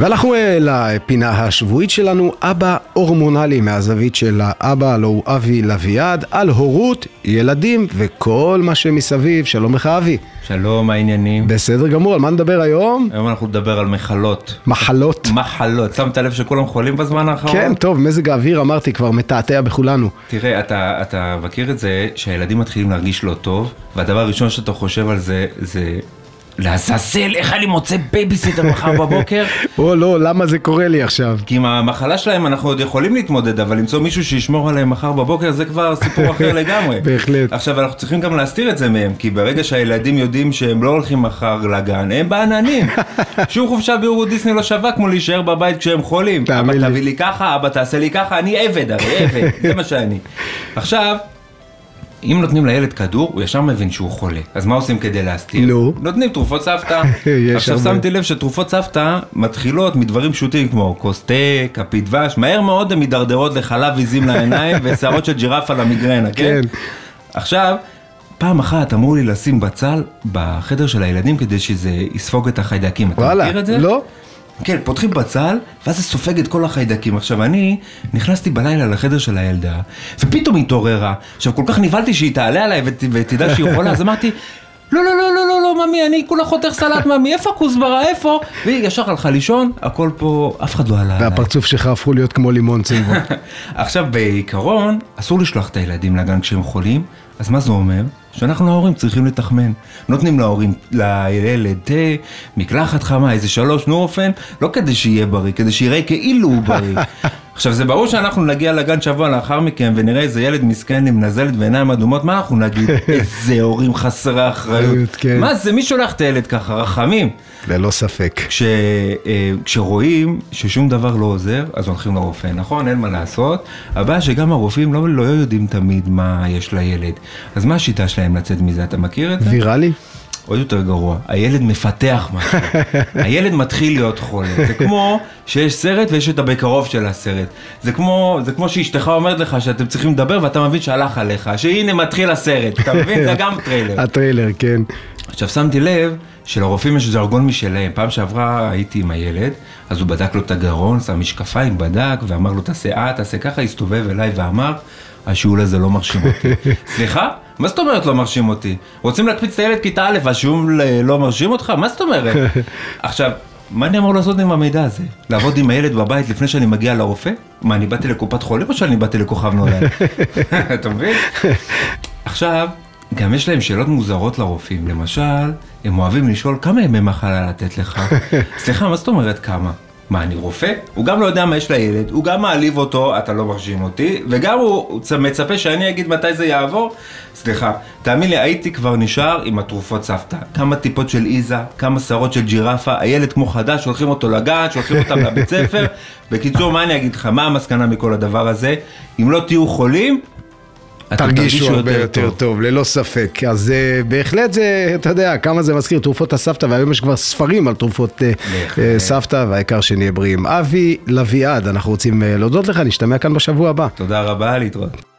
ואנחנו אה, לפינה השבועית שלנו, אבא הורמונלי מהזווית של האבא, הלוא הוא אבי לביעד, על הורות, ילדים וכל מה שמסביב. שלום לך אבי. שלום, מה העניינים? בסדר גמור, על מה נדבר היום? היום אנחנו נדבר על מחלות. מחלות. מחלות. שמת לב שכולם חולים בזמן האחרון? כן, טוב, מזג האוויר אמרתי כבר מתעתע בכולנו. תראה, אתה, אתה מכיר את זה שהילדים מתחילים להרגיש לא טוב, והדבר הראשון שאתה חושב על זה, זה לעזאזל, איך אני מוצא בייביסיטר מחר בבוקר? או לא, למה זה קורה לי עכשיו? כי עם המחלה שלהם אנחנו עוד יכולים להתמודד, אבל למצוא מישהו שישמור עליהם מחר בבוקר זה כבר סיפור אחר לגמרי. בהחלט. עכשיו אנחנו צריכים גם להסתיר את זה מהם, כי ברגע שהילדים יודעים שהם לא הולכים מחר לגן, הם בעננים. שום חופשה ביורו דיסני לא שווה כמו להישאר בבית כשהם חולים. אבא. תביא לי ככה, אבא תעשה לי ככה, אני עבד הרי, עבד, זה מה שאני. עכשיו... אם נותנים לילד כדור, הוא ישר מבין שהוא חולה. אז מה עושים כדי להסתיר? נו. נותנים תרופות סבתא. עכשיו הרבה. שמתי לב שתרופות סבתא מתחילות מדברים פשוטים כמו כוס תה, כפית דבש, מהר מאוד הן מידרדרות לחלב עיזים לעיניים ושערות של ג'ירפה למיגרנה, כן? כן. עכשיו, פעם אחת אמרו לי לשים בצל בחדר של הילדים כדי שזה יספוג את החיידקים. אתה מכיר את זה? לא? כן, פותחים בצל, ואז זה סופג את כל החיידקים. עכשיו, אני נכנסתי בלילה לחדר של הילדה, ופתאום היא התעוררה. עכשיו, כל כך נבהלתי שהיא תעלה עליי ות, ותדע שהיא חולה, אז אמרתי, לא, לא, לא, לא, לא, לא, ממי, אני כולה חותך סלט, ממי, איפה הכוסברה, איפה? והיא ישר הלכה לישון, הכל פה, אף אחד לא עלה. והפרצוף שלך הפכו להיות כמו לימון צינבו. עכשיו, בעיקרון, אסור לשלוח את הילדים לגן כשהם חולים, אז מה זה אומר? שאנחנו ההורים צריכים לתחמן. נותנים להורים, לילד תה, מקלחת חמה, איזה שלוש נורופן, לא כדי שיהיה בריא, כדי שיראה כאילו הוא בריא. עכשיו, זה ברור שאנחנו נגיע לגן שבוע לאחר מכן ונראה איזה ילד מסכן עם נזלת ועיניים אדומות, מה אנחנו נגיד? איזה הורים חסרי אחריות. כן. מה זה, מי שולח את הילד ככה? רחמים. ללא ספק. כש, אה, כשרואים ששום דבר לא עוזר, אז הולכים לרופא, נכון? אין מה לעשות. הבעיה שגם הרופאים לא, לא יודעים תמיד מה יש לילד. אז מה השיטה שלהם לצאת מזה? אתה מכיר את זה? ויראלי? עוד יותר גרוע, הילד מפתח משהו. הילד מתחיל להיות חולה. זה כמו שיש סרט ויש את הבקרוב של הסרט. זה כמו, זה כמו שאשתך אומרת לך שאתם צריכים לדבר ואתה מבין שהלך עליך, שהנה מתחיל הסרט. אתה מבין? זה גם טריילר. הטריילר, כן. עכשיו שמתי לב שלרופאים יש ז'רגון משלהם. פעם שעברה הייתי עם הילד, אז הוא בדק לו את הגרון, שם משקפיים, בדק, ואמר לו תעשה אה, תעשה ככה, הסתובב אליי ואמר, השיעול הזה לא מרשים אותי. סליחה? מה זאת אומרת לא מרשים אותי? רוצים להקפיץ את הילד כיתה א' והשיעול אה, לא מרשים אותך? מה זאת אומרת? עכשיו, מה אני אמור לעשות עם המידע הזה? לעבוד עם הילד בבית לפני שאני מגיע לרופא? מה, אני באתי לקופת חולים או שאני באתי לכוכב נולד? אתה מבין? עכשיו, גם יש להם שאלות מוזרות לרופאים. למשל, הם אוהבים לשאול כמה ימי מחלה לתת לך. סליחה, מה זאת אומרת כמה? מה, אני רופא? הוא גם לא יודע מה יש לילד, הוא גם מעליב אותו, אתה לא מרשים אותי, וגם הוא, מצפה שאני אגיד מתי זה יעבור. סליחה, תאמין לי, הייתי כבר נשאר עם התרופות סבתא. כמה טיפות של איזה, כמה שערות של ג'ירפה, הילד כמו חדש, שולחים אותו לגן, שולחים אותם לבית ספר. בקיצור, מה אני אגיד לך, מה המסקנה מכל הדבר הזה? אם לא תהיו חולים, תרגישו הרבה יותר טוב, ללא ספק. אז אה, בהחלט זה, אתה יודע, כמה זה מזכיר תרופות הסבתא, והיום יש כבר ספרים על תרופות בהחלט. אה, סבתא, והעיקר שנהיה בריאים. אבי לביעד, אנחנו רוצים אה, להודות לך, נשתמע כאן בשבוע הבא. תודה רבה, להתראות.